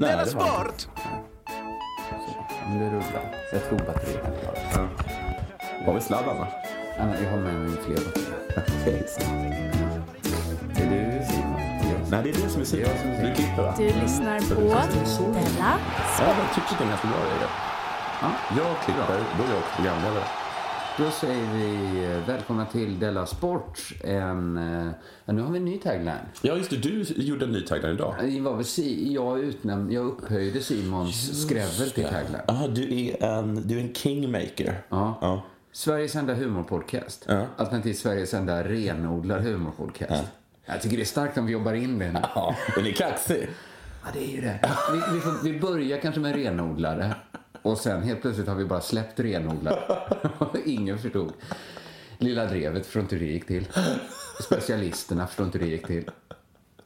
Della det var inte. Sport! Det rullar. Så jag tror batteriet är klara. Har vi sladd annars? Ja, Jag har med mig fler batterier. Okej. Är du Simon? Nej, det är du som är Simon. Det är jag som är Du klipper va? Du lyssnar på Della Ja, jag tycker det är ganska bra idé. Ja. Jag klipper, då är jag också programledare. Då säger vi eh, välkomna till Della Sport. En, eh, ja, nu har vi en ny tagline. Ja, just det. Du gjorde en ny tagline idag. Det var väl jag, utnämnd, jag upphöjde Simons skrävel till tagline. Ja, du är en, du är en kingmaker. Ja. Ja. Sveriges enda humorpodcast. Ja. Alternativt Sveriges enda renodlad humorpodcast. Jag tycker det är starkt om vi jobbar in det nu. Ja, den är kaxig. Ja, det är ju det. Vi, vi, får, vi börjar kanske med renodlare och sen helt plötsligt har vi bara släppt renodlare. Ingen förstod. Lilla Drevet förstår inte hur det gick till. Specialisterna förstår inte hur det gick till.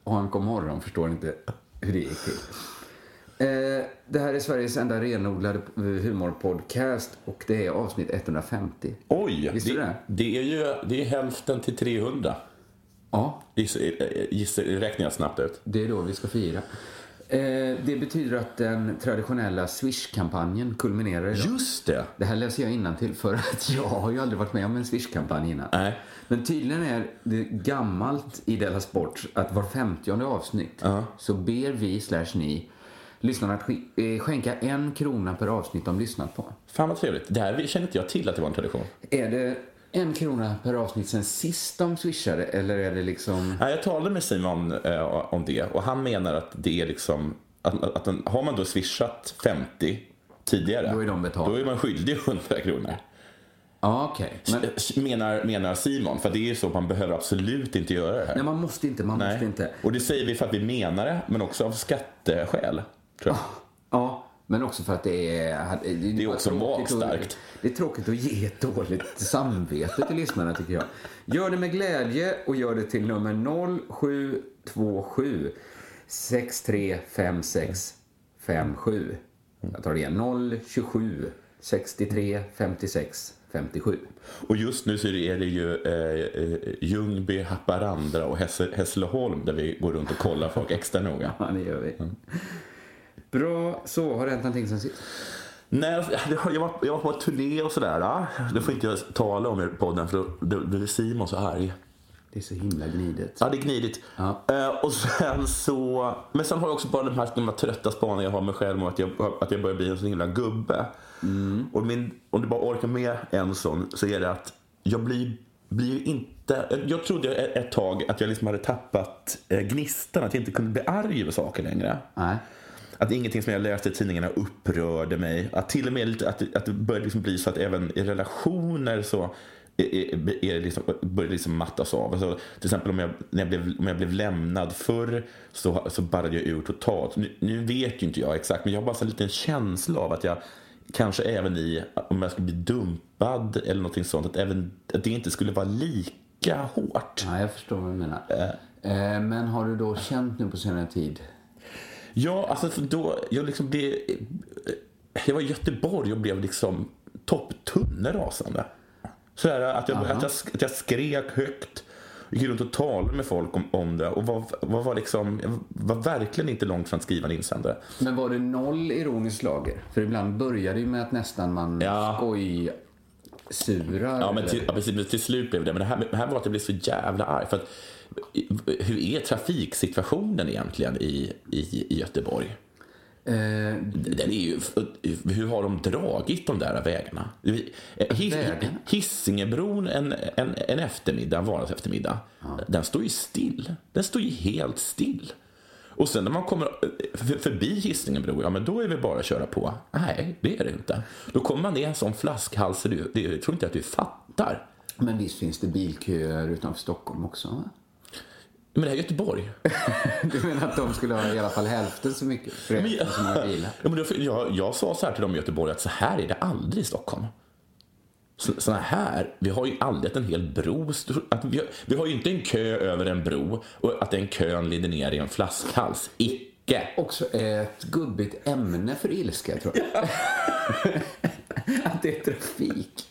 Och han kom morgon förstår inte hur det gick till. Eh, det här är Sveriges enda renodlade humorpodcast och det är avsnitt 150. Oj, Visste du det, det? det är ju det är hälften till 300. Ja, Gissar, gissar, räknar jag snabbt ut. det är då vi ska fira. Eh, det betyder att den traditionella Swish-kampanjen kulminerar idag. Just det. Det här läser jag till för att jag har ju aldrig varit med om en Swish-kampanj innan. Nej. Men tydligen är det gammalt i Della Sport att var femtionde avsnitt så ber vi slash ni lyssnarna att eh, skänka en krona per avsnitt de lyssnat på. Fan vad trevligt. Det här kände inte jag till att det var en tradition. Är det en krona per avsnitt sen sist de swishade eller är det liksom... Nej, jag talade med Simon eh, om det och han menar att det är liksom att, att den, har man då swishat 50 tidigare Då är de betalda. då är man skyldig 100 kronor. Ja, okej. Men Menar, menar Simon, för det är ju så att man behöver absolut inte göra det här. nej, man måste inte, man måste inte. Och det säger vi för att vi menar det, men också av skatteskäl. Tror jag. Ja, men också för att det är... Det, Det är också magstarkt. Det är tråkigt att ge ett dåligt samvete till lyssnarna tycker jag. Gör det med glädje och gör det till nummer 0727 635657. Jag tar det igen. 027 63 56 57. Och just nu så är det ju eh, Ljungby, Haparanda och Hässle- Hässleholm där vi går runt och kollar folk extra noga. Ja, det gör vi. Bra. Så, har det hänt någonting sen sist? Nej, jag var, jag var på turné och sådär. Det får inte jag tala om i podden för då blir Simon så arg. Det är så himla gnidigt. Ja, det är gnidigt. Ja. Eh, och sen så... Men sen har jag också bara den här, de här trötta spaningarna jag har med själv om att jag, att jag börjar bli en sån himla gubbe. Och min, om du bara orkar med en sån så är det att jag blir, blir inte... Jag trodde ett ett tag att jag liksom hade tappat eh, gnistan, att jag inte kunde bli arg över saker längre. Nej. Att ingenting som jag läste i tidningarna upprörde mig. Att till och med att, att det började liksom bli så att även i relationer så är, är, liksom, börjar det liksom mattas av. Alltså, till exempel om jag, när jag, blev, om jag blev lämnad förr så, så barrade jag ur totalt. Nu, nu vet ju inte jag exakt men jag har bara så en liten känsla av att jag kanske även i, om jag skulle bli dumpad eller någonting sånt, att, även, att det inte skulle vara lika hårt. Ja, jag förstår vad du menar. Eh, Men har du då känt nu på senare tid Ja, alltså för då, jag liksom blev, jag var i Göteborg och blev liksom topptunne rasande. Så här, att, jag, att, jag, att jag skrek högt, gick runt och talade med folk om, om det och var, var, var liksom, var verkligen inte långt från att skriva en insändare. Men var det noll ironiskt lager? För ibland börjar det ju med att nästan man Ja. skoj surar. Ja, men till, ja, precis, men till slut blev det. Men det här, det här var att jag blev så jävla arg. För att, hur är trafiksituationen egentligen i, i, i Göteborg? Eh, Den är ju, hur har de dragit de där vägarna? His, Vägarna? Hisingebron en, en, en eftermiddag, en vardags eftermiddag, den står ju still. Den står ju helt still. Och sen när man kommer för- förbi Hisingebro, ja men då är det bara att köra på. Nej, det är det inte. Då kommer man ner en sån flaskhals det, jag tror inte att du fattar. men visst finns det bilköer utanför Stockholm också? Men det här är Göteborg. Du menar att de skulle ha i alla fall hälften så mycket? För Men, många bilar? ja, men då, jag, jag sa så här till dem i Göteborg att så här är det aldrig i Stockholm. Så, såna här, vi har ju aldrig en hel bro, att vi, har- vi har ju inte en kö över en bro och att den kön leder ner i en flaskhals. Icke. Också ett gubbigt ämne för ilska, tror jag. att det är trafik.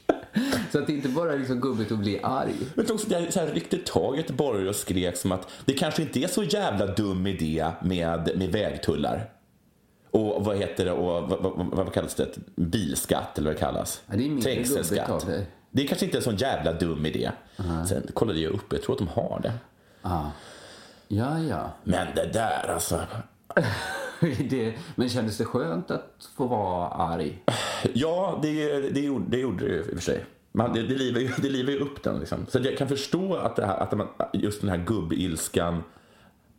Så att det inte bara är liksom gubbigt att bli arg. Men också så här riktigt tag i Göteborg och skrek som att det kanske inte är så jävla dum idé med, med vägtullar. Och vad heter det? Och vad, vad, vad kallas det? Bilskatt eller vad det kallas? Ja, det är dig. Det är kanske inte en sån jävla dum idé. Sen kollade jag upp, jag tror att de har det. Ja, ja. Men det där alltså. det, men kändes det skönt att få vara arg? Ja, det, det, gjorde, det gjorde det i och för sig. Man, det, det, livar ju, det livar ju upp den. Liksom. Så jag kan förstå att, det här, att man, just den här gubbilskan,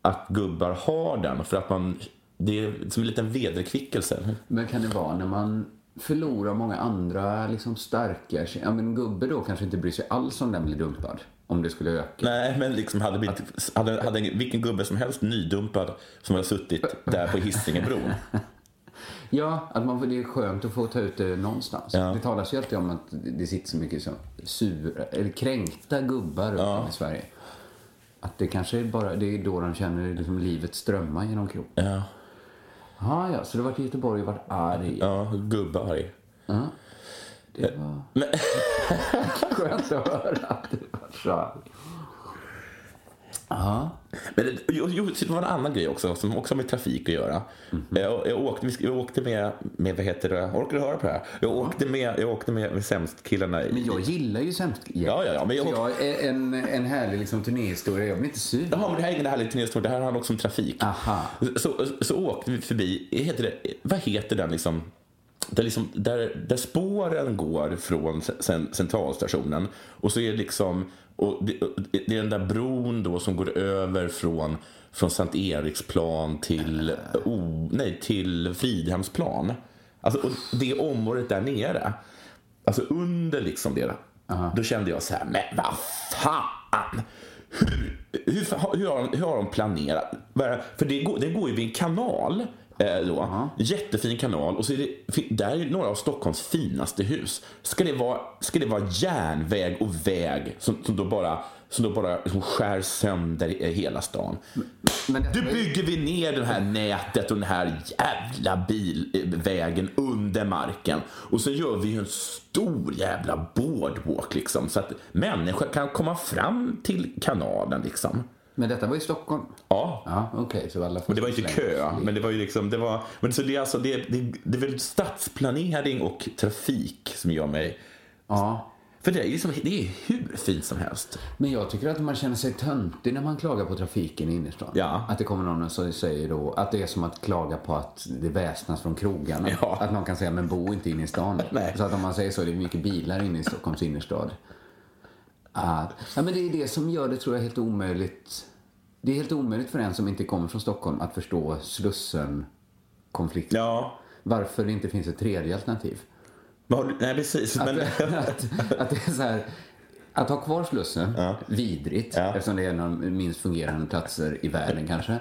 att gubbar har den. För att man, det är som en liten vederkvickelse. Men kan det vara när man förlorar många andra liksom starka... Ja, men en gubbe då kanske inte bryr sig alls om den blir dumpad. Om det skulle öka. Nej, men liksom hade, blivit, hade, hade vilken gubbe som helst nydumpad som hade suttit där på Hisingebron. Ja, att man, det är skönt att få ta ut det någonstans. Ja. Det talas ju alltid om att det sitter så mycket så, sura, eller kränkta gubbar ja. i Sverige. Att det kanske är bara det är då de känner liksom livet strömma genom kroppen. Ja, Ja, ja, så du har varit i Göteborg och varit arg. ja gubbarg. Ja. Det var Men, skönt att höra att du var så arg. Ja. men det, jo, jo, det var en annan grej också som också har med trafik att göra. Jag, jag, åkte, jag åkte med, med, vad heter det, orkar du höra på det här? Jag åkte med, jag åkte med, med sämst-killarna. Men jag gillar ju sämst Ja, ja, ja, men jag- Så jag är en, en härlig liksom, turnéhistoria. Jag blir inte sur. Jaha, men det här är ingen härlig turnéhistoria, det här handlar också om trafik. Aha. Så, så åkte vi förbi, heter det, vad heter den liksom, där, liksom där, där spåren går från cen- centralstationen och så är det liksom, och det, det är den där bron då som går över från, från Sankt Eriksplan till, oh, nej, till Fridhemsplan. Alltså, och det området där nere, alltså under liksom det, då kände jag så här, men vad fan! hur, hur, hur, har, hur har de planerat? För det går, det går ju vid en kanal. Eh, då. Jättefin kanal. Och så är det, där är några av Stockholms finaste hus. Ska det vara, ska det vara järnväg och väg som, som då bara, som då bara liksom skär sönder hela stan? Men Du bygger vi ner det här nätet och den här jävla bilvägen under marken. Och så gör vi en stor jävla boardwalk liksom. Så att människor kan komma fram till kanalen liksom. Men detta var i Stockholm? Ja. Ja, okej. så alla Men det var inte kö, men det var ju liksom, det var, men så det är alltså, det, det, det är väl stadsplanering och trafik som gör mig, Ja. för det är liksom, det är hur fint som helst. Men jag tycker att man känner sig töntig när man klagar på trafiken i innerstan. Ja. Att det kommer någon och säger då att det är som att klaga på att det väsnas från krogarna. Ja. Att någon kan säga, men bo inte inne i stan. Nej. Så att om man säger så, det är mycket bilar inne i Stockholms innerstad. Att, ja, men det är det som gör det, tror jag, helt omöjligt. Det är helt omöjligt för en som inte kommer från Stockholm att förstå Slussen-konflikten. Ja. Varför det inte finns ett tredje alternativ. Nej, precis. Att, Men, att, att det är så här, att ha kvar Slussen, vidrigt, Ja. eftersom det är en av de minst fungerande platser i världen kanske.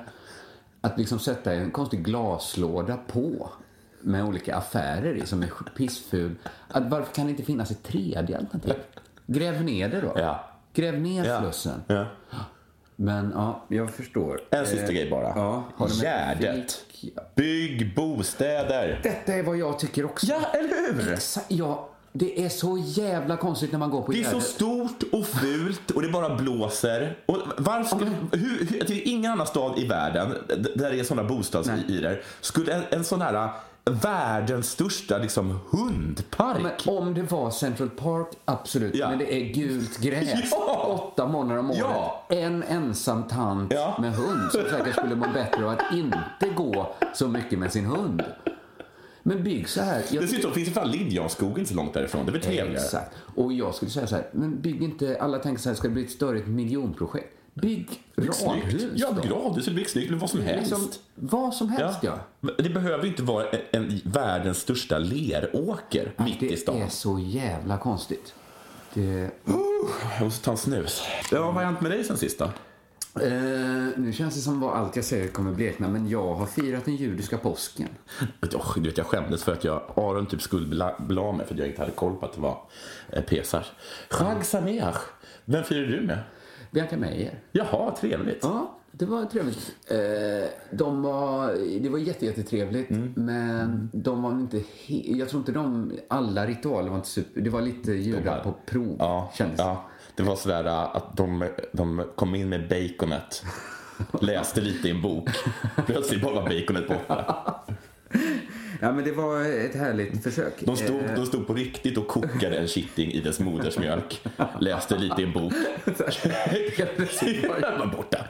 Att liksom sätta en konstig glaslåda på med olika affärer i som är pissful. Att varför kan det inte finnas ett tredje alternativ? Gräv ner det då. Ja. Gräv ner Ja. Slussen. ja. Men ja, jag förstår. En sista grej bara. Ja, Gärdet. Bygg bostäder. Detta är vad jag tycker också. Ja, eller hur? Exa- ja, det är så jävla konstigt när man går på Det är så Gärdet. stort och fult och det bara blåser. Och varför ska, hur, hur, det är ingen annan stad i världen där det är sådana bostadshyror skulle en, en sån här världens största liksom, hundpark. Men om det var Central Park, absolut. Ja. Men det är gult gräs Ja. åtta månader om året. Ja. En ensam tant Ja. med hund som säkert skulle må bättre av att inte gå så mycket med sin hund. Men bygg så här. Jag Dessutom finns det fan Liljanskog inte så långt därifrån. Det är väl trevligare? Exakt. Och jag skulle säga så här, men bygg inte, alla tänker så här, ska det bli ett större miljonprojekt? Bygg radhus. Ja, radhus eller snyggt eller vad som helst. Liksom, vad som helst, ja. Men Det behöver inte vara en, en världens största leråker mitt i Det stan. är så jävla konstigt. Det, Jag måste ta en snus. Ja, vad har hänt med dig sen sist då? Eh, nu känns det som vad allt jag säger kommer blekna, men jag har firat den judiska påsken. Oh, du vet, jag skämdes för att jag, Aron typ bla mig för att jag inte hade koll på att det var eh, Pesach. Chag Sameach. Vem firar du med? Bianca Meijer. Jaha, trevligt. Ja, det var trevligt. Eh, de var, det var jätte, jättetrevligt, Mm. men de var inte he- Jag tror inte de, alla ritualer var inte super... Det var lite judar på prov, Ja, kändes det. ja. Det var sådär äh, att de, de kom in med baconet, läste lite i en bok. Plötsligt bara var baconet borta. Ja, men det var ett härligt försök. De stod, Eh, de stod på riktigt och kokade en kitting i dess modersmjölk. Läste lite i en bok. Var borta.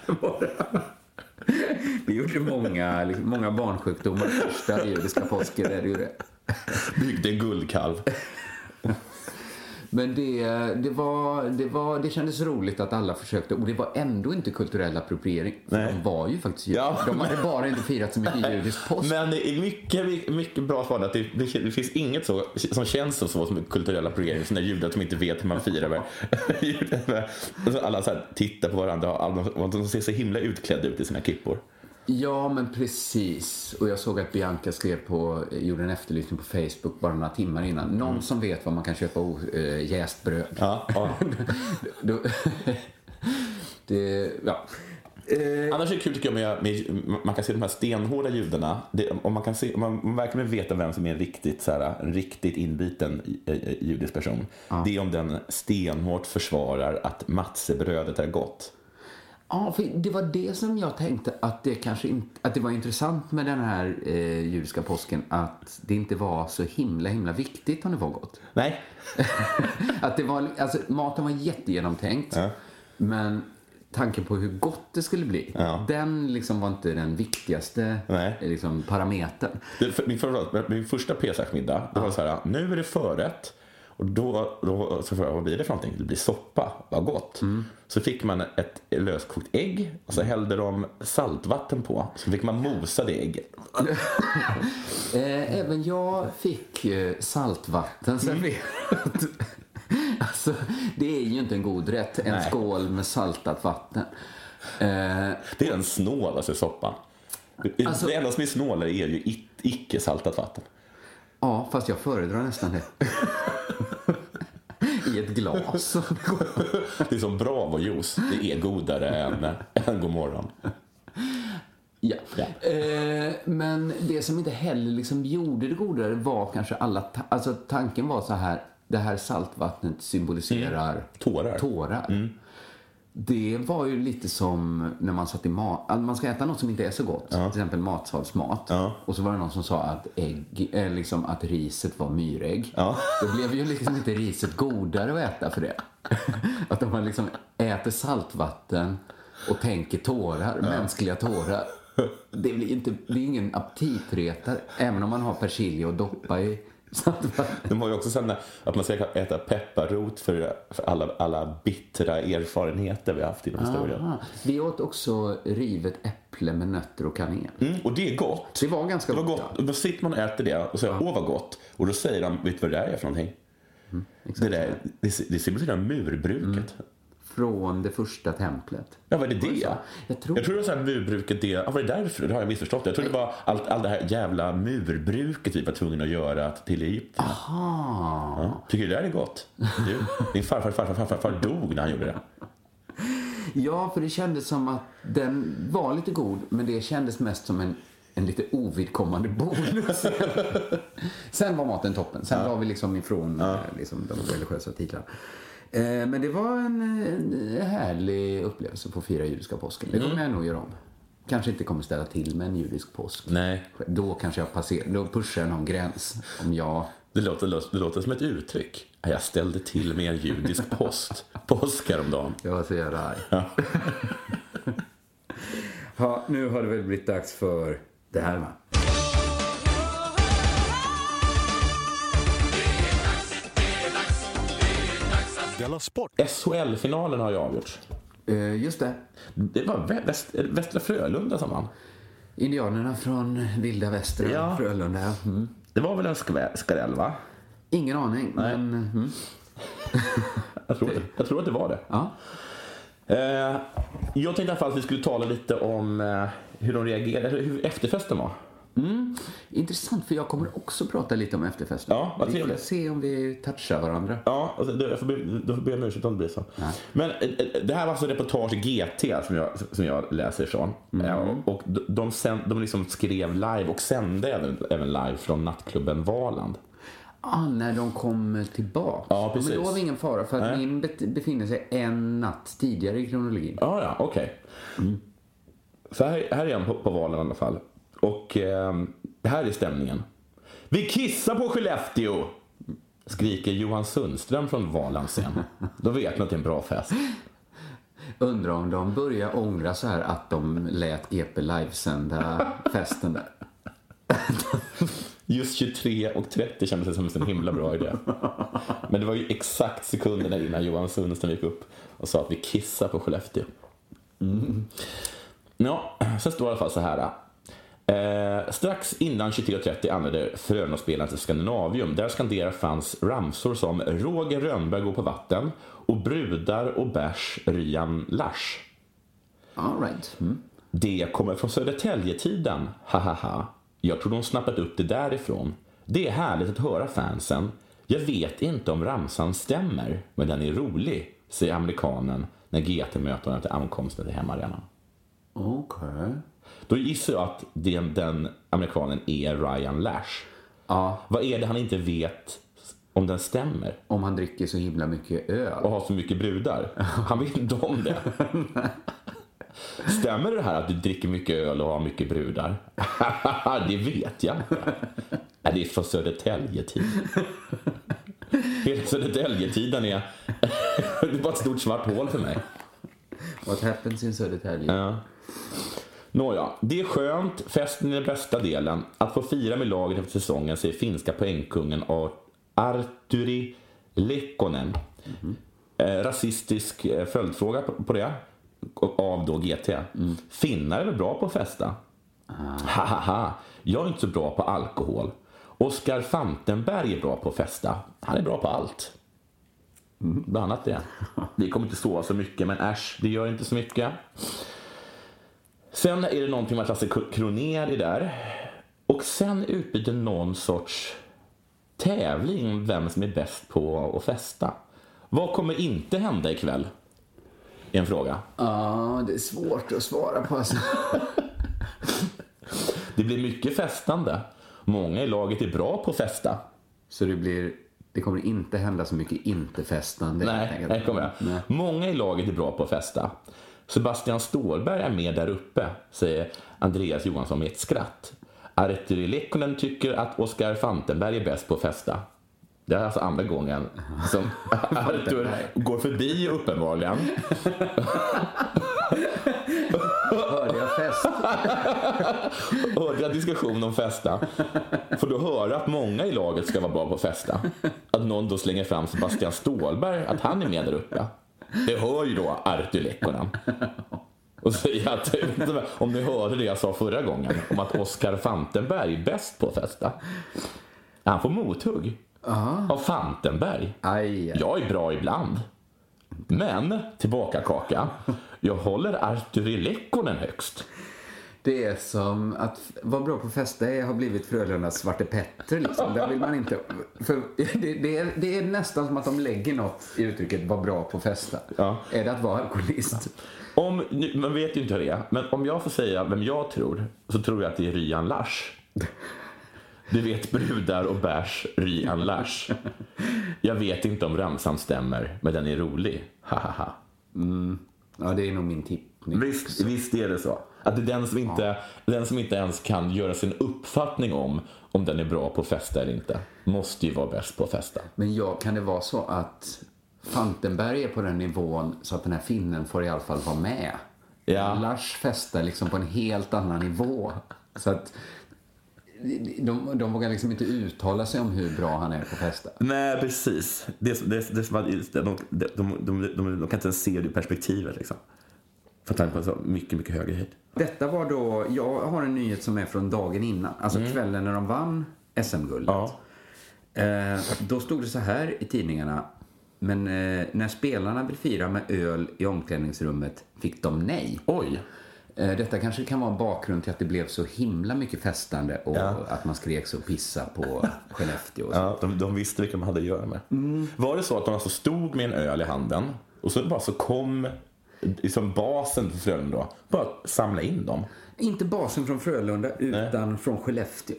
Det gjorde många, liksom, många barnsjukdomar första judiska påsken. Byggde en guldkalv. Men det, det, var, det, var, det kändes roligt att alla försökte. Och det var ändå inte kulturell appropriering. De var ju faktiskt judar. Ja, De hade bara inte firat så mycket judisk påsk. Men det är mycket, mycket bra svar att det, det, finns inget så, som känns så, så som kulturell appropriering som när judar som inte vet hur man firar med. Alltså alla så här tittar på varandra alla- de ser så himla utklädda ut i sina kippor. Ja, men precis. Och jag såg att Bianca skrev på, gjorde en efterlysning på Facebook bara några timmar innan. Någon som vet var man kan köpa äh, jäst bröd. Ja, ja. Det, ja. Eh, Annars är det kul tycker jag med, med man kan se de här stenhårda judarna. Det, om man kan se, om man, man verkligen vill veta vem som är en riktigt, så här, en riktigt inbiten eh, eh, judisk person. Det är om den stenhårt försvarar att matzebrödet är gott. Ja, för det var det som jag tänkte att det kanske inte, att det var intressant med den här eh, judiska påsken att det inte var så himla himla viktigt om det var gott. Nej, att det var, alltså, maten var jättegenomtänkt Ja. men tanken på hur gott det skulle bli, Ja. den liksom var inte den viktigaste Nej. liksom, parametern. Det, för, min, förlåt, min första pesachmiddag, det var så här, nu är det förrätt. Och då, då så frågade jag, vad blir det för någonting? Det blir soppa, vad gott. Så fick man ett löskokt ägg och så hällde de saltvatten på. Så fick man mosa det ägget. Eh, även jag fick eh, saltvatten serverat. alltså, det är ju inte en god rätt, en Nej. skål med saltat vatten. Eh, Det är den snålaste soppan. Det- Alltså- det enda som är snålare är ju icke saltat vatten. Ja, fast jag föredrar nästan det. I ett glas. Det är som Bravo-juice. Det är godare än, än God morgon. ja. Ja. Eh, men det som inte heller liksom gjorde det godare var kanske alla... Ta- alltså tanken var så här, det här saltvattnet symboliserar Tårar. tårar. Det var ju lite som när man satt i mat... Alltså man ska äta något som inte är så gott, till exempel matsalsmat. Ja. Och så var det någon som sa att, ägg, eh, liksom att riset var myrägg. Ja. Då blev ju liksom inte riset godare att äta för det. Att om man liksom äter saltvatten och tänker tårar, mänskliga tårar. Det blir inte, det är ingen aptitretare, även om man har persilja och doppa i. De har ju också sen att man ska äta pepparrot för, för alla, alla bittra erfarenheter vi har haft inom historien. Aha. Vi åt också rivet äpple med nötter och kanel. Mm, och det är gott. Det var ganska Det var gott. gott. Och då sitter man och äter det och säger åh vad gott. Och då säger de, vet du vad det där är för någonting? Mm, det, där, det, det symboliserar murbruket. Från det första templet. Ja, Var det det? så? Jag tror- jag tror det var så här murbruket, det, ja, var det därför? Det har jag missförstått. Jag tror det var allt, allt det här jävla murbruket vi var tvungna att göra till Egypten. Ah. Ja. Tycker du det där är gott? Du, din farfar, farfar, farfar, farfar dog när han gjorde det. Ja, för det kändes som att den var lite god, men det kändes mest som en, en lite ovidkommande bonus. Sen var maten toppen. Sen var vi liksom ifrån eh, liksom, de religiösa titlarna. Eh, men det var en, en härlig upplevelse på fira judiska påsken. Det kommer jag nog göra om. Kanske inte kommer ställa till med en judisk påsk. Nej, Då kanske jag passerar, då pushar jag någon gräns. Om jag... det låter, det låter som ett uttryck. Jag ställde till med en judisk post. Påsk häromdagen. Jag var så jävla arg. Ja, nu har det väl blivit dags för det här va? Della Sport! SHL-finalen har ju avgjorts. Eh, just det. Det var Vä- väst, Västra Frölunda som vann. Indianerna från vilda västern, Ja. Frölunda. Mm. Det var väl en skräll, va? Ingen aning, men... Mm. Jag tror, att- jag tror att det var det. Ja. Eh, jag tänkte i alla fall att vi skulle tala lite om eh, hur de reagerade, hur efterfesten var. Mm. Intressant, för jag kommer också prata lite om efterfesten. Ja, vad vi får se om vi touchar varandra. Ja, alltså, jag får be, då får be om ursäkt om det blir så. Men eh, eh, det här var alltså reportage GT som jag, som jag läser ifrån. Eh, och och de, sänd, de liksom skrev live och sände även, även live från nattklubben Valand. Ah, när de kom tillbaka. Ja, precis. Men då har vi ingen fara, för att Nej. min befinner sig en natt tidigare i kronologin. Ja, ja, okej. Så här, här är han på, på valen i alla fall. Och eh, det här är stämningen. Vi kissar på Skellefteå! Skriker Johan Sundström från Valand sen. Då vet man att det är en bra fest. Undrar om de börjar ångra så här att de lät EP livesända festen där. Just 23 och 30 kändes det som en himla bra idé. Men det var ju exakt sekunderna innan Johan Sundström gick upp och sa att vi kissar på Skellefteå. Mm. Ja, sen står det i alla fall så här. Eh, strax innan 23.30 anlände Frölunda-spelarna till Skandinavium. Där skanderar fans ramsor som Roger Rönnberg går på vatten och brudar och bärs Ryan Lars. All right. Mm. Det kommer från Södertäljetiden, hahaha. Jag tror de snappat upp det därifrån. Det är härligt att höra fansen. Jag vet inte om ramsan stämmer, men den är rolig, säger amerikanen när GT möter honom till ankomsten till hemmaarenan. Okej. Då gissar jag att den, den amerikanen är Ryan Lash. Ja, Vad är det han inte vet om den stämmer? om han dricker så himla mycket öl. Och har så mycket brudar? Han vet inte om det. Stämmer det här att du dricker mycket öl och har mycket brudar? det vet jag inte. Det är från Södertäljetid. Hela Södertäljetiden är... det är bara ett stort svart hål för mig. What happens in Södertälje? Ja. Nåja, det är skönt. Festen är den bästa delen. Att få fira med laget efter säsongen, säger finska poängkungen Ar- Arturi Lekkonen. Eh, rasistisk eh, följdfråga på, på det. Av då GT. Finnar är väl bra på att festa? Ha, ha, ha. Jag är inte så bra på alkohol. Oskar Fantenberg är bra på att festa. Han är bra på allt. Bland annat det. Vi kommer inte sova så mycket, men äsch, det gör inte så mycket. Sen är det någonting med att Lasse Kronér är där. Och sen utbyter någon sorts tävling om vem som är bäst på att festa. Vad kommer inte hända ikväll? Är en fråga. Ja, det är svårt att svara på. Alltså. Det blir mycket festande. Många i laget är bra på att festa. Så det blir... Det kommer inte hända så mycket inte-festande. Nej, det kommer jag. Nej. Många i laget är bra på att festa. Sebastian Ståhlberg är med där uppe, säger Andreas Johansson med ett skratt. Arturi Lekkonen tycker att Oskar Fantenberg är bäst på att festa. Det är alltså andra gången som Artur går förbi uppenbarligen. Hörde jag fest? Hörde jag diskussion om festa. Får du höra att många i laget ska vara bra på att festa. Att någon då slänger fram Sebastian Ståhlberg, att han är med där uppe. Det hör ju då Artur Lekkonen. Och säger att, om ni hörde det jag sa förra gången, om att Oskar Fantenberg är bäst på att festa. Han får mothugg av Fantenberg. Aj, aj. Jag är bra ibland. Men, tillbaka kaka, jag håller Arturi Lekkonen högst. Det är som att vara bra på att festa är- har blivit Frölundas Svarte Petter. Liksom. Där vill man inte... För det, det, är, det är nästan som att de lägger något i uttrycket vara bra på att festa. Ja. Är det att vara alkoholist? Om, nu- man vet ju inte hur det är, men om jag får säga vem jag tror, så tror jag att det är Ryan Lars. Du vet brudar och bärs, Ryan Lars. Jag vet inte om ramsan stämmer, men den är rolig. Hahaha. Ja, det är nog min tippning. Visst, visst är det så. Att det är den som, inte, den som inte ens kan göra sin uppfattning om om den är bra på att festa eller inte, måste ju vara bäst på att festa. Men ja, kan det vara så att Fantenberg är på den nivån så att den här finnen får i alla fall vara med? Ja. Lars festar liksom på en helt annan nivå. Så att de, de vågar liksom inte uttala sig om hur bra han är på festa. Nej, precis. Det, det, det, att de, de, kan inte ens se det perspektivet. Liksom. För att han är på så mycket, mycket högre höjd. Detta var då, jag har en nyhet som är från dagen innan, alltså kvällen när de vann SM-guldet. Ja. Eh, då stod det så här i tidningarna, men eh, när spelarna vill fira med öl i omklädningsrummet fick de nej. Oj. Eh, Detta kanske kan vara en bakgrund till att det blev så himla mycket festande och Ja. att man skrek så pissa på Skellefteå. Och så. Ja, de, de visste vilka de hade att göra med. Var det så att de alltså stod med en öl i handen och så bara så kom liksom basen för Frölunda då, bara samla in dem? Inte basen från Frölunda, utan från Skellefteå.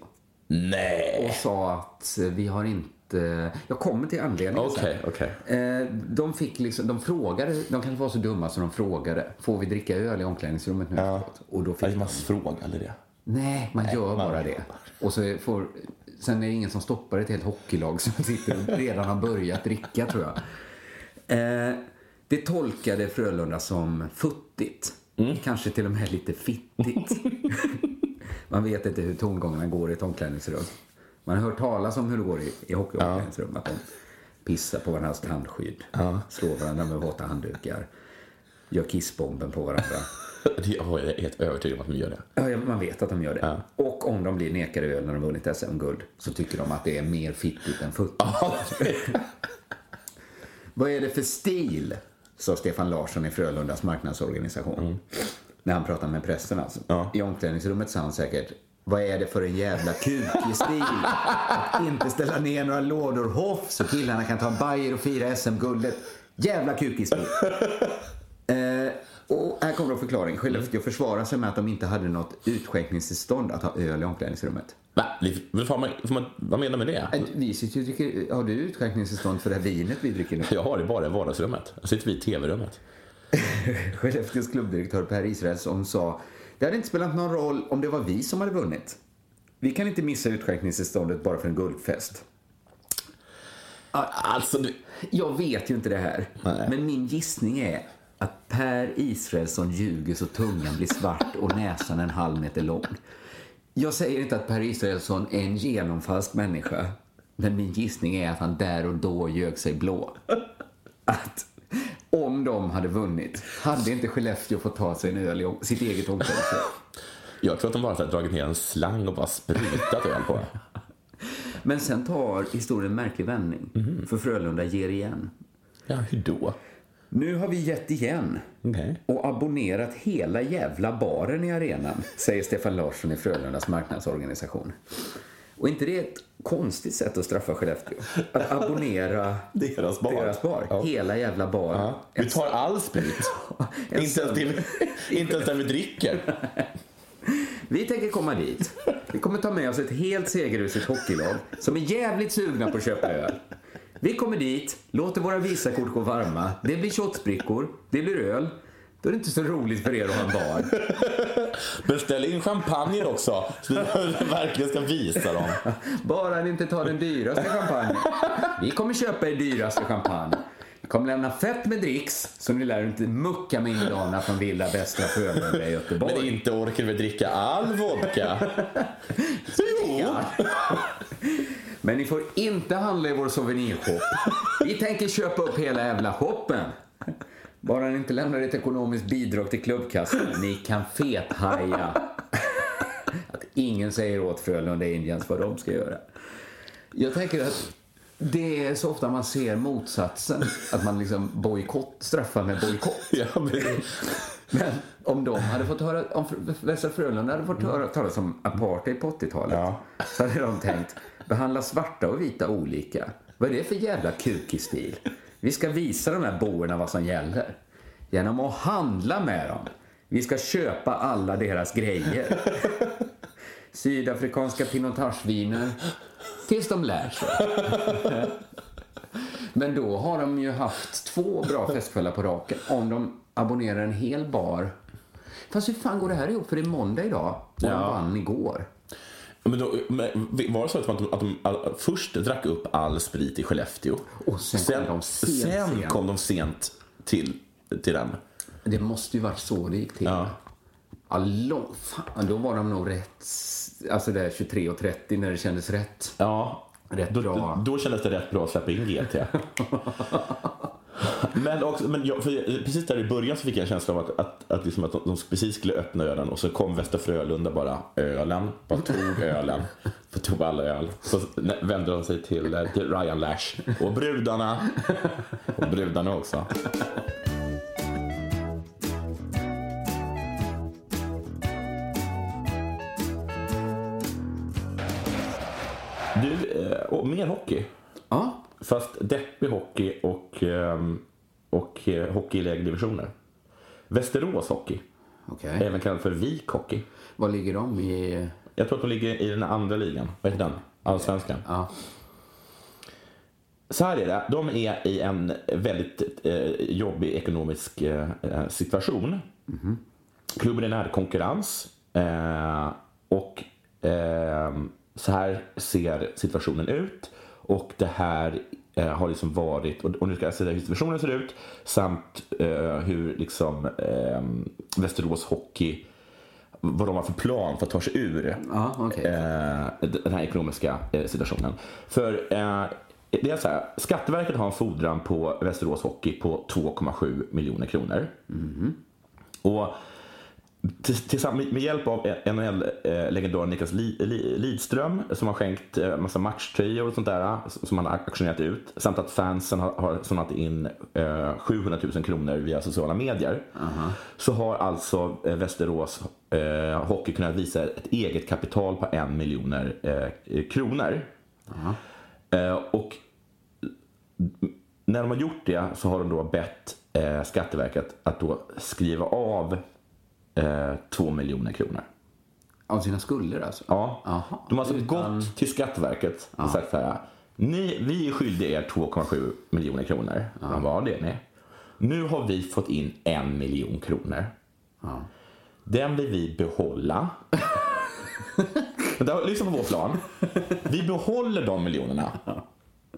Nej! Och sa att eh, vi har inte... Jag kommer till anledningen Okej, sen. okej. Eh, De fick liksom, de frågade, de kanske var så dumma så de frågade, får vi dricka öl i omklädningsrummet nu efteråt? Och då fick Nej, man frågar aldrig det. Nej, man gör man- bara det. Och så får sen är det ingen som stoppar ett helt hockeylag som sitter och redan har börjat dricka, tror jag. Det tolkade Frölunda som futtigt. Kanske till och med lite fittigt. Man vet inte hur tongångarna går i ett omklädningsrum. Man har hört talas om hur det går i, i hockeyomklädningsrum. Att de pissar på varandras tandskydd, slår varandra med våta handdukar, gör kissbomben på varandra. Jag är helt övertygad om att de gör det. Ja, ja, man vet att de gör det. Och om de blir nekade öl när de vunnit SM-guld så tycker de att det är mer fittigt än futtigt. Vad är det för stil? Sa Stefan Larsson i Frölundas marknadsorganisation. När han pratade med pressen alltså. Ja. I omklädningsrummet sa han säkert vad är det för en jävla kukig stil? Att inte ställa ner några lådor hoff så killarna kan ta en bajer och fira SM-guldet. Jävla kukig stil. Eh, och här kommer då förklaring. Skellefteå försvarar sig med att de inte hade något utskänkningstillstånd att ha öl i omklädningsrummet. Va? Vad man, får man, vad menar du med det? Vi sitter ju dricker, har du utskänkningstillstånd för det här vinet vi dricker nu? Jag har det bara i vardagsrummet. Jag sitter vi i tv-rummet. Skellefteås klubbdirektör Per Israelsson sa det hade inte spelat någon roll om det var vi som hade vunnit. Vi kan inte missa utskänkningstillståndet bara för en guldfest. Alltså, du... Jag vet ju inte det här, Nej. men min gissning är att Per Israelsson ljuger så tungan blir svart och näsan en halv meter lång. Jag säger inte att Per Israelsson är en genomfalsk människa, men min gissning är att han där och då ljög sig blå. Att om de hade vunnit hade inte Skellefteå fått ta sig en öl i sitt eget omklädningsrum. Jag tror att de bara har dragit ner en slang och bara sprutat öl på. Men sen tar historien en märklig vändning, för Frölunda ger igen. Ja, hur då? Nu har vi gett igen Okej. och abonnerat hela jävla baren i arenan, säger Stefan Larsson i Frölundas marknadsorganisation. Och inte det är ett konstigt sätt att straffa Skellefteå? Att abonnera Deras bar. deras bar. Ja. Hela jävla bar. Ja. Vi tar all sprit. Inte, ens till, inte ens den vi dricker. Vi tänker komma dit. Vi kommer ta med oss ett helt segerrusigt hockeylag som är jävligt sugna på att köpa öl. Vi kommer dit, låter våra Visakort gå varma. Det blir shotsbrickor, det blir öl. Då är det inte så roligt för er att ha en bar. Beställ in champagne också, så vi verkligen ska visa dem. Bara ni inte tar den dyraste champagnen. Vi kommer köpa er dyraste champagne. Vi kommer lämna fett med dricks, så ni lär inte mucka med indianerna från Villa Västra Frölunda i Göteborg. Men inte orkar vi dricka all vodka. Jo. Men ni får inte handla i vår souvenirshop. Vi tänker köpa upp hela jävla shoppen. Bara ni inte lämnar ett ekonomiskt bidrag till klubbkassan. Ni kan fethaja. Att ingen säger åt Frölunda Indians vad de ska göra. Jag tänker att det är så ofta man ser motsatsen. Att man liksom bojkott, straffar med bojkott. Ja, men, men om de hade fått höra, om Västra Frölunda hade fått höra talas om apartheid på 80-talet Ja. så hade de tänkt, behandla svarta och vita olika. Vad är det för jävla kukig stil? Vi ska visa de här boerna vad som gäller. Genom att handla med dem. Vi ska köpa alla deras grejer. Sydafrikanska pinotageviner. Tills de lär sig. Men då har de ju haft två bra festkvällar på raken. Om de abonnerar en hel bar. Fast hur fan går det här ihop? För det är måndag idag och de Ja. vann igår. men då, men var det så att de, att de all, först drack upp all sprit i Skellefteå? Och sen kom de sent, sen kom de sent till, till den. Det måste ju varit så det gick till. Ja. Lång, fan, då var de nog rätt, alltså det 23.30 när det kändes rätt. Ja, Rätt då, bra. Då, då kändes det rätt bra att släppa in GT. men också, men jag, för precis där i början så fick jag en känsla av att, att, att, liksom att de, de precis skulle öppna ölen och så kom Västra Frölunda bara ölen, bara tog ölen, för tog alla öl. Så vände de sig till, eh, till Ryan Lash och brudarna. Och brudarna också. Fast deppig hockey och, ehm, och eh, hockey i lägre divisioner. Västerås Hockey, okej. även kallad för Vik Hockey. Var ligger de i... Jag tror att de ligger i den andra ligan. Vad heter den? Allsvenskan. Ja, Så här är det. De är i en väldigt eh, jobbig ekonomisk eh, situation. Klubben är nära konkurrens. Eh, och eh, så här ser situationen ut och det här eh, har liksom varit, och, och nu ska jag säga hur situationen ser ut samt eh, hur liksom eh, Västerås Hockey vad de har för plan för att ta sig ur Ja, okej. eh, den här ekonomiska eh, situationen. För eh, det är så här, Skatteverket har en fordran på Västerås Hockey på 2,7 miljoner kronor. Och Tills- Tillsammans med hjälp av NHL-legendaren Niklas Li- Li- Lidström som har skänkt eh, massa matchtröjor och sånt där som han har auktionerat ut samt att fansen har, samlat in eh, 700 000 kronor via sociala medier så har alltså eh, Västerås eh, Hockey kunnat visa ett eget kapital på en miljoner eh, kronor. Eh, och när de har gjort det så har de då bett eh, Skatteverket att då skriva av eh, två miljoner kronor. Av sina skulder alltså? Ja. Jaha. De har alltså Utan- gått till Skatteverket och sagt så här. Ni, vi är skyldiga er 2,7 miljoner kronor. De bara, ja, det är ni. Nu har vi fått in en miljon kronor. Den vill vi behålla. Lyssna på vår plan. Vi behåller de miljonerna.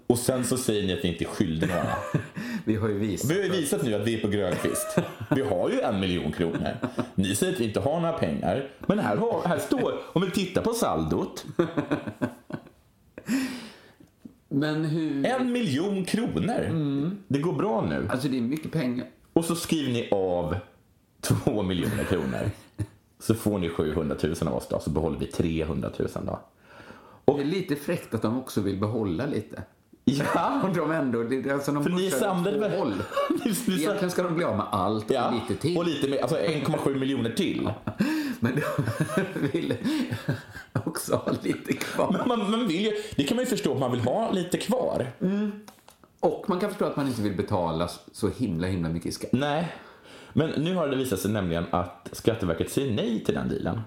Och sen så säger ni att ni inte är skyldiga några. Vi har ju visat. Vi har ju visat nu att vi är på Grönkvist. Vi har ju en miljon kronor. Ni säger att vi inte har några pengar. Men här, har, här står, om vi tittar på saldot, Men hur... en miljon kronor. Det går bra nu. Alltså det är mycket pengar. Och så skriver ni av två miljoner kronor. Så får ni 700 000 av oss då, så behåller vi 300 000 då. Det är lite fräckt att de också vill behålla lite. Ja, Och de ändå, det, alltså de för ni samlade väl... håll. Egentligen ska de bli av med allt och Ja, lite till. och lite mer, alltså 1,7 miljoner till. Men de vill också ha lite kvar. Men man, man vill ju, det kan man ju förstå att man vill ha lite kvar. Och man kan förstå att man inte vill betala så himla, himla mycket i skatt. Nej. Men nu har det visat sig nämligen att Skatteverket säger nej till den dealen.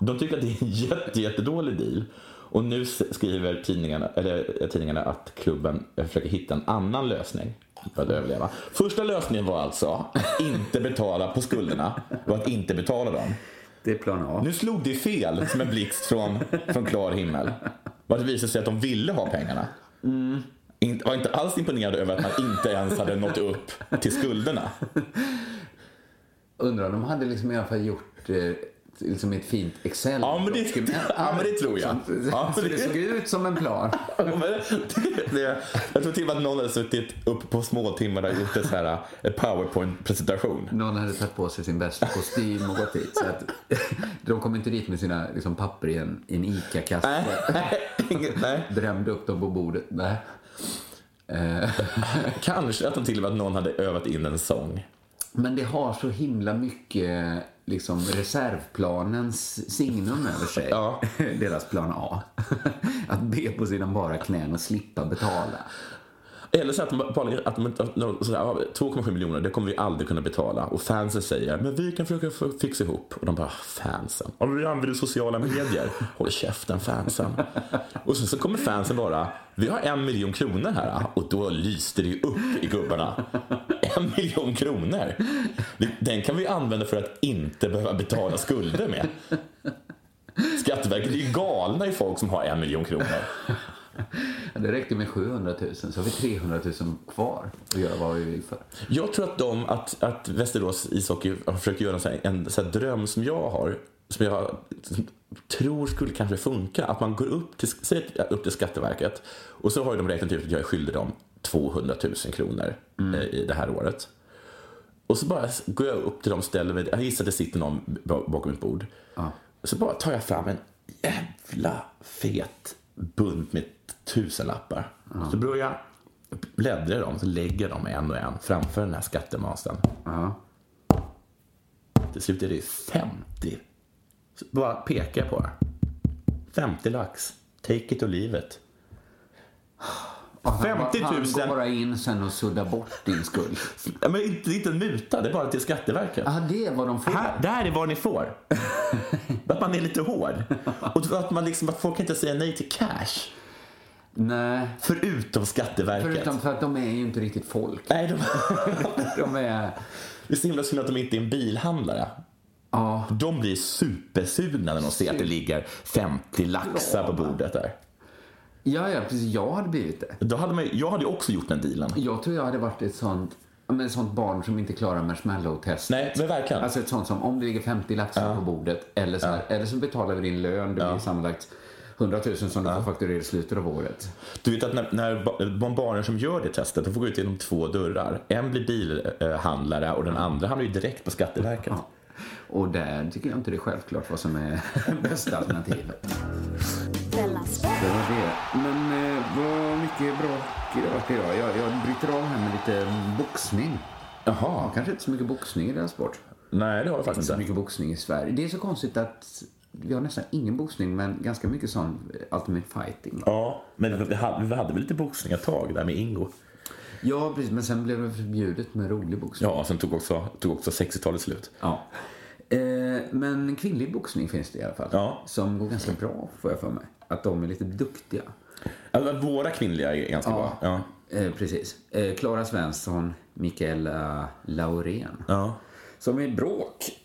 De tycker att det är en jätte, jättedålig deal. Och nu skriver tidningarna, eller, eh, tidningarna att klubben eh, försöker hitta en annan lösning för att överleva. Första lösningen var alltså inte betala på skulderna och att inte betala dem. Det är plan A. Nu slog det fel som en blixt från, från klar himmel. Att det visade sig att de ville ha pengarna. In, var inte alls imponerad över att man inte ens hade nått upp till skulderna. Undrar om de hade liksom i alla fall gjort eh, liksom ett fint excel Ja, men det- ja, men det tror jag. Så, Ja, så det det- såg ut som en plan. Det, det, jag tror till och med att någon hade suttit upp på småtimmar och gjort en så här, en powerpoint-presentation. Någon hade tagit på sig sin bästa kostym och gått dit. Så att, de kom inte dit med sina liksom, papper i en, i en ICA-kasse. Drämde upp dem på bordet. Nej. Kanske att de till och med att någon hade övat in en sång. Men det har så himla mycket liksom, reservplanens signum över sig. Ja. Deras plan A. Att be på sina bara knän och slippa betala. Eller så att de bara, att de ja, 2,7 miljoner, det kommer vi aldrig kunna betala. Och fansen säger, men vi kan försöka fixa ihop. Och de bara, fansen? Om vi använder sociala medier. Håll käften fansen. Och så, så kommer fansen bara, vi har en miljon kronor här. Och då lyste det ju upp i gubbarna. En miljon kronor. Den kan vi använda för att inte behöva betala skulder med. Skatteverket är ju galna i folk som har en miljon kronor. Ja, Det räckte med 700 000 så har vi 300 000 kvar att göra vad vi vill för. Jag tror att, de, att, att Västerås ishockey har försökt göra en, en här dröm som jag har, som jag tror skulle kanske funka. Att man går upp till, säg upp till Skatteverket och så har de räknat ut att jag är skyldig dem 200 000 kronor eh, i det här året. Och så bara går jag upp till dem ställer mig, jag gissar att det sitter någon ba- bakom ett bord. Så bara tar jag fram en jävla fet bunt med tusenlappar. Så börjar jag bläddra i dem, så lägger jag dem en och en framför den här skattemasen. Ja. Till slut är det 50. Så bara pekar jag på det. 50 lax. Take it or leave it. Och han, 50 000. Han går bara in sen och suddar bort din skuld. Ja, men inte, det inte en muta, det är bara till Skatteverket. Ja, det är vad de får. Här, där är vad ni får. att man är lite hård. Och att, man liksom, att folk inte säga nej till cash. Nej, Förutom Skatteverket. förutom för att de är ju inte riktigt folk. Nej, de, De är... det är så himla synd att de inte är en bilhandlare. Ja. De blir supersugna när de ser att det ligger 50 laxar på bordet där. Ja, ja, precis. Jag hade blivit det. Då hade man, jag hade ju också gjort den dealen. Jag tror jag hade varit ett sånt, ja, men ett sånt barn som inte klarar marshmallow-testet. Nej, men verkligen. Alltså ett sånt som om det ligger 50 laxar på bordet eller så, här, eller så betalar vi din lön, det blir sammanlagt 100 000 som du får fakturera i slutet av året. Du vet att när, när de barnen som gör det testet, de får gå ut genom två dörrar. En blir bilhandlare och den andra hamnar ju direkt på Skatteverket. Ja. Och där tycker jag inte det är självklart vad som är bästa alternativet. Sport. Det var det. Men eh, vad mycket bråk det har varit idag. Jag, jag bryter av här med lite boxning. Ja, Jaha. kanske inte så mycket boxning i den sport. Nej, det har jag faktiskt Så inte. mycket boxning i Sverige. Det är så konstigt att vi har nästan ingen boxning men ganska mycket sån eh, ultimate fighting. Ja, men vi hade, vi hade väl lite boxning ett tag där med Ingo. Ja, precis. Men sen blev det förbjudet med rolig boxning. Ja, sen tog också, tog också 60-talet slut. Ja. Eh, men kvinnlig boxning finns det i alla fall. Ja. Som går ganska bra, får jag för mig. Att de är lite duktiga. Alltså, våra kvinnliga är ganska bra. Ja. Eh, precis. Eh, Klara Svensson, Mikaela Laurén. Ja. Som är bråk.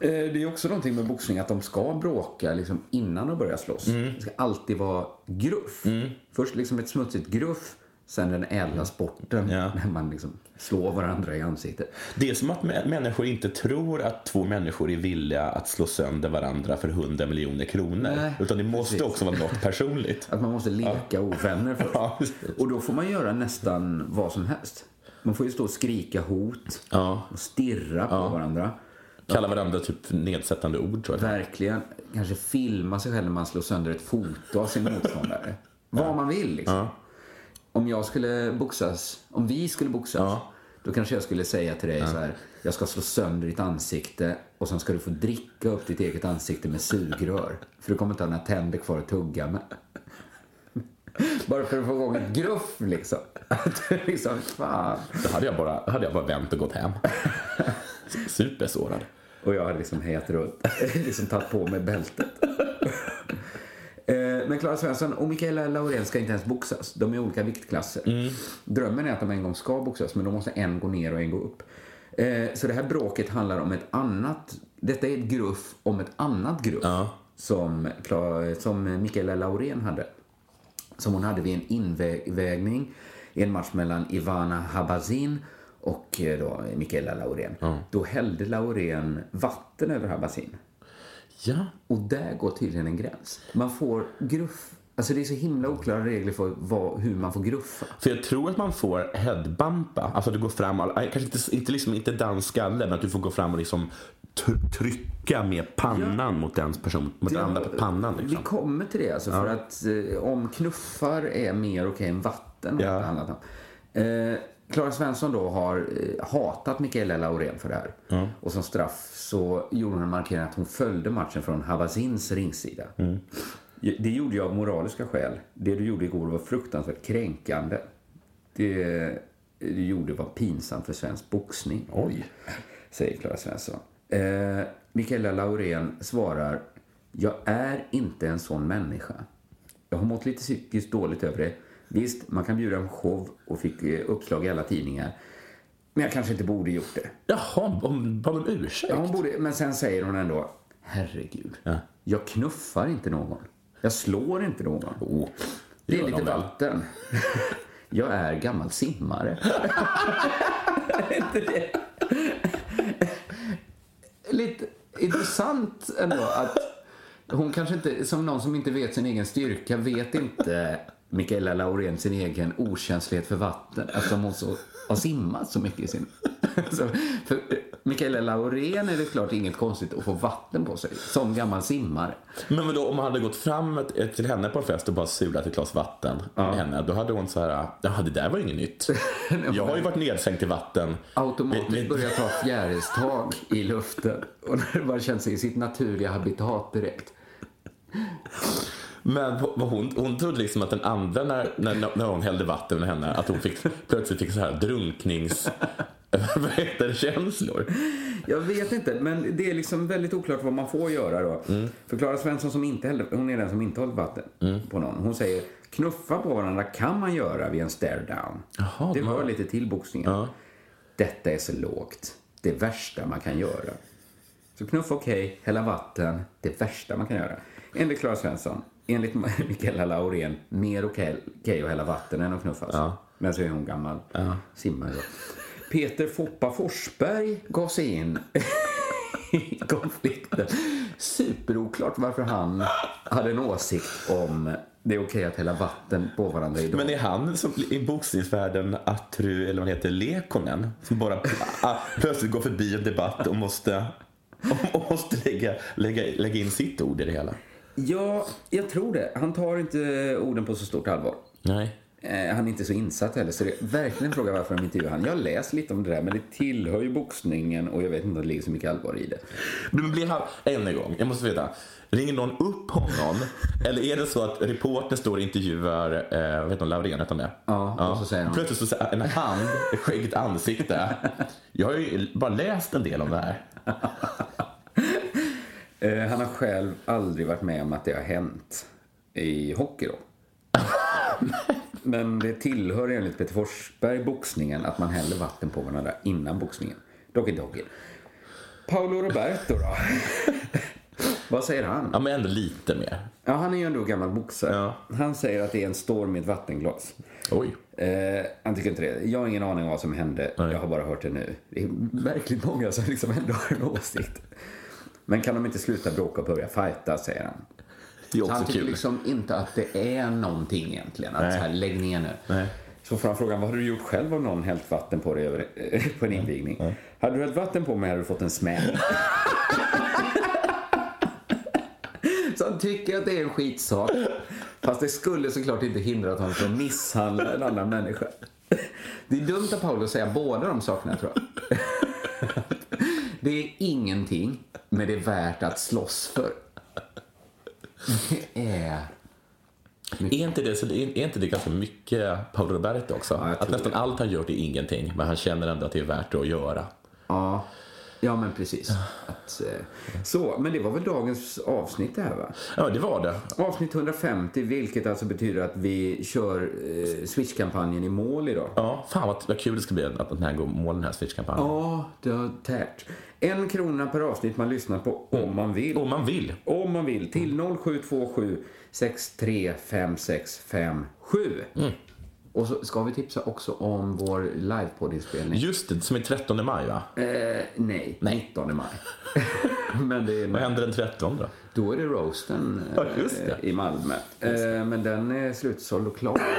Eh, det är också någonting med boxning att de ska bråka liksom innan de börjar slåss. Mm. Det ska alltid vara gruff. Först liksom ett smutsigt gruff, sen den ädla sporten Ja. när man liksom slår varandra i ansiktet. Det är som att mä- människor inte tror att två människor är villiga att slå sönder varandra för 100 miljoner kronor. Nej, Utan det måste precis. också vara något personligt. Att man måste leka ovänner först. Ja, och då får man göra nästan vad som helst. Man får ju stå och skrika hot Ja. och stirra på varandra. Kalla varandra typ nedsättande ord tror jag. Verkligen. Kanske filma sig själv när man slår sönder ett foto av sin motståndare. Vad man vill liksom. Om jag skulle boxas, om vi skulle boxas, Ja. då kanske jag skulle säga till dig så här. Jag ska slå sönder ditt ansikte och sen ska du få dricka upp ditt eget ansikte med sugrör. För du kommer inte ha några tänder kvar att tugga med. Bara för att få igång ett gruff liksom. Liksom, fan. Då hade jag bara, hade jag bara vänt och gått hem. Supersårad. Och jag hade liksom hejat runt, liksom tagit på mig bältet. Men Klara Svensson och Mikaela Laurén ska inte ens boxas. De är i olika viktklasser. Drömmen är att de en gång ska boxas, men då måste en gå ner och en gå upp. Eh, Så det här bråket handlar om ett annat... Detta är ett gruff om ett annat gruff som, Kla- som Mikaela Laurén hade. Som hon hade vid en invägning i en match mellan Ivana Habazin och eh, då Mikaela Laurén. Då hällde Laurén vatten över Habazin. Ja. Och där går tydligen en gräns. Man får gruff... Alltså det är så himla oklara regler för vad, hur man får gruffa. För jag tror att man får headbumpa. Alltså du går fram, kanske inte, inte, liksom, inte dansskalle, men att du får gå fram och liksom tr- trycka med pannan mot den person, mot den andra pannan. Vi Liksom. kommer till det alltså, för att eh, om knuffar är mer okej än vatten Ja. om. Eh, Klara Svensson då har eh, hatat Mikaela Laurén för det här. Och som straff så gjorde hon en markering att hon följde matchen från Habazins ringsida. Det gjorde jag av moraliska skäl. Det du gjorde igår var fruktansvärt kränkande. Det du gjorde var pinsamt för svensk boxning. Oj. Säger Klara Svensson. Eh, Mikaela Laurén svarar Jag är inte en sån människa. Jag har mått lite psykiskt dåligt över det. Visst, man kan bjuda en show och fick eh, uppslag i alla tidningar. Men jag kanske inte borde gjort det. Jaha, om, bad om ursäkt? Ja, hon borde, men sen säger hon ändå Herregud, Ja. jag knuffar inte någon. Jag slår inte någon. Oh, Det är lite vatten. Jag är gammal simmare. Inte det? Lite intressant ändå att hon kanske inte, som någon som inte vet sin egen styrka, vet inte Mikaela Laurén sin egen okänslighet för vatten eftersom hon så, har simmat så mycket i sin... Så, för Mikaela Laurén är det klart inget konstigt att få vatten på sig som gammal simmare. Men vadå, om man hade gått fram till henne på en fest och bara sulat ett glas vatten med henne, då hade hon så här, ja det där var inget nytt. Jag har ju varit nedsänkt i vatten. automatiskt Med- med- börjar ta fjärilstag i luften och när det bara känns i sitt naturliga habitat direkt. Men hon, hon trodde liksom att den andra, när, när, när hon hällde vatten med henne, att hon fick, plötsligt fick så här drunknings... Vad heter det? Känslor. Jag vet inte, men det är liksom väldigt oklart vad man får göra då. För Klara Svensson som inte hällde, hon är den som inte hållit vatten på någon. Hon säger knuffa på varandra kan man göra vid en stare down. Jaha, det de hör har- lite till boxningen. Ja. Detta är så lågt. Det värsta man kan göra. Så knuff okej, hälla vatten, det värsta man kan göra. Enligt Klara Svensson, enligt Mikaela Laurén, mer okej okej att hälla vatten än att knuffas. Ja. Men så är hon gammal. Simmar ju då. Peter Foppa Forsberg gav sig in i konflikten. Superoklart varför han hade en åsikt om det är okej att hälla vatten på varandra idag. Men är han som i boxningsvärlden Atru, eller vad han heter, Lekonen? Som bara ah, plötsligt går förbi en debatt och måste, och måste lägga, lägga, lägga in sitt ord i det hela? Ja, jag tror det. Han tar inte orden på så stort allvar. Nej. Eh, han är inte så insatt heller, så det är verkligen en fråga varför de intervjuar han. Jag har läst lite om det där, men det tillhör ju boxningen och jag vet inte om det ligger så mycket allvar i det. Men blir han, än en gång, jag måste veta. Ringer någon upp honom? Eller är det så att reportern står och intervjuar, eh, vet du, Laurén, heter han det? Ja, och så säger han- Plötsligt så säger en hand, ett skäggigt ansikte. Jag har ju bara läst en del om det här. Eh, han har själv aldrig varit med om att det har hänt i hockey då. Men det tillhör enligt Peter Forsberg boxningen att man häller vatten på varandra innan boxningen. Dock inte hockey. Paolo Roberto då? Vad säger han? Ja, men ändå lite mer. Ja, han är ju ändå gammal boxare. Ja. Han säger att det är en storm i ett vattenglas. Oj. Eh, han tycker inte det. Jag har ingen aning om vad som hände. Nej. Jag har bara hört det nu. Det är verkligen många som liksom ändå har en åsikt. Men kan de inte sluta bråka och börja fighta, säger han. Det Så han tycker kul. liksom inte att det är någonting egentligen. Att Nej. så här, lägg ner nu. Nej. Så får han frågan, vad har du gjort själv om någon hällt vatten på dig över, på en invigning? Hade du hällt vatten på mig hade du fått en smäll. Så han tycker att det är en skitsak. Fast det skulle såklart inte hindra honom från att misshandla en annan människa. Det är dumt av Paolo att säga båda de sakerna tror jag. Det är ingenting, men det är värt att slåss för. Det är... Är inte, det, så det- är inte det ganska mycket Paolo Roberto också? Ja, att nästan allt han gör det är ingenting, men han känner ändå att det är värt att göra. Ja, ja men precis. Att, eh, så, men det var väl dagens avsnitt det här va? Ja, det var det. Avsnitt 150, vilket alltså betyder att vi kör eh, Switch-kampanjen i mål idag. Ja, fan vad, vad kul det ska bli att den här går mål den här Switch-kampanjen. Ja, det har tärt. En krona per avsnitt man lyssnar på om man vill. Om man vill. Om man vill. Till 0727 635657. Mm. Och så ska vi tipsa också om vår livepoddinspelning. Just det, som är 13 maj va? Eh, nej, 19 maj. Men det är Vad händer den 13 då? Då är det roasten eh, Ja, det. i Malmö. Eh, men den är slutsåld och klar.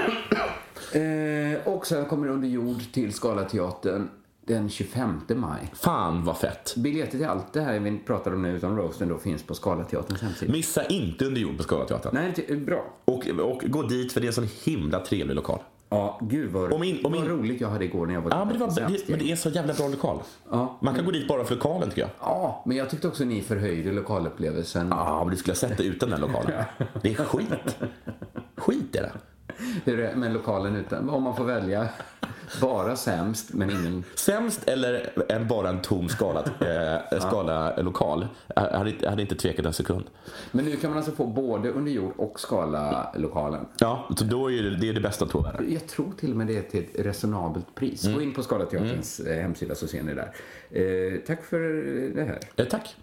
Eh, och sen kommer under jord till Scalateatern den 25 maj. Fan vad fett. Biljetter till allt det här vi pratar om nu utom roasten då finns på Scalateaterns hemsida. Missa inte under jord på Scalateatern. Nej, bra. Och, och gå dit för det är en sån himla trevlig lokal. Ja, gud vad, Om in- om vad in- roligt jag hade igår när jag var Ja, men det, var, det, men det är så jävla bra lokal. Ja. Man kan gå dit bara för lokalen tycker jag. Ja, men jag tyckte också ni förhöjde lokalupplevelsen. Ja, men du skulle ha sett det utan den lokalen. Det är skit. Skit är det. Hur är med lokalen utan? Om man får välja bara sämst, men ingen... Sämst eller en, bara en tom skala, eh, skala lokal. Jag hade, hade inte tvekat en sekund. Men nu kan man alltså få både under jord och Skala-lokalen. Ja, så då är det, det är det bästa två världar. Jag tror till och med det är till ett resonabelt pris. Gå in på Skalateaterns eh, hemsida så ser ni där. Eh, tack för det här. Eh, tack.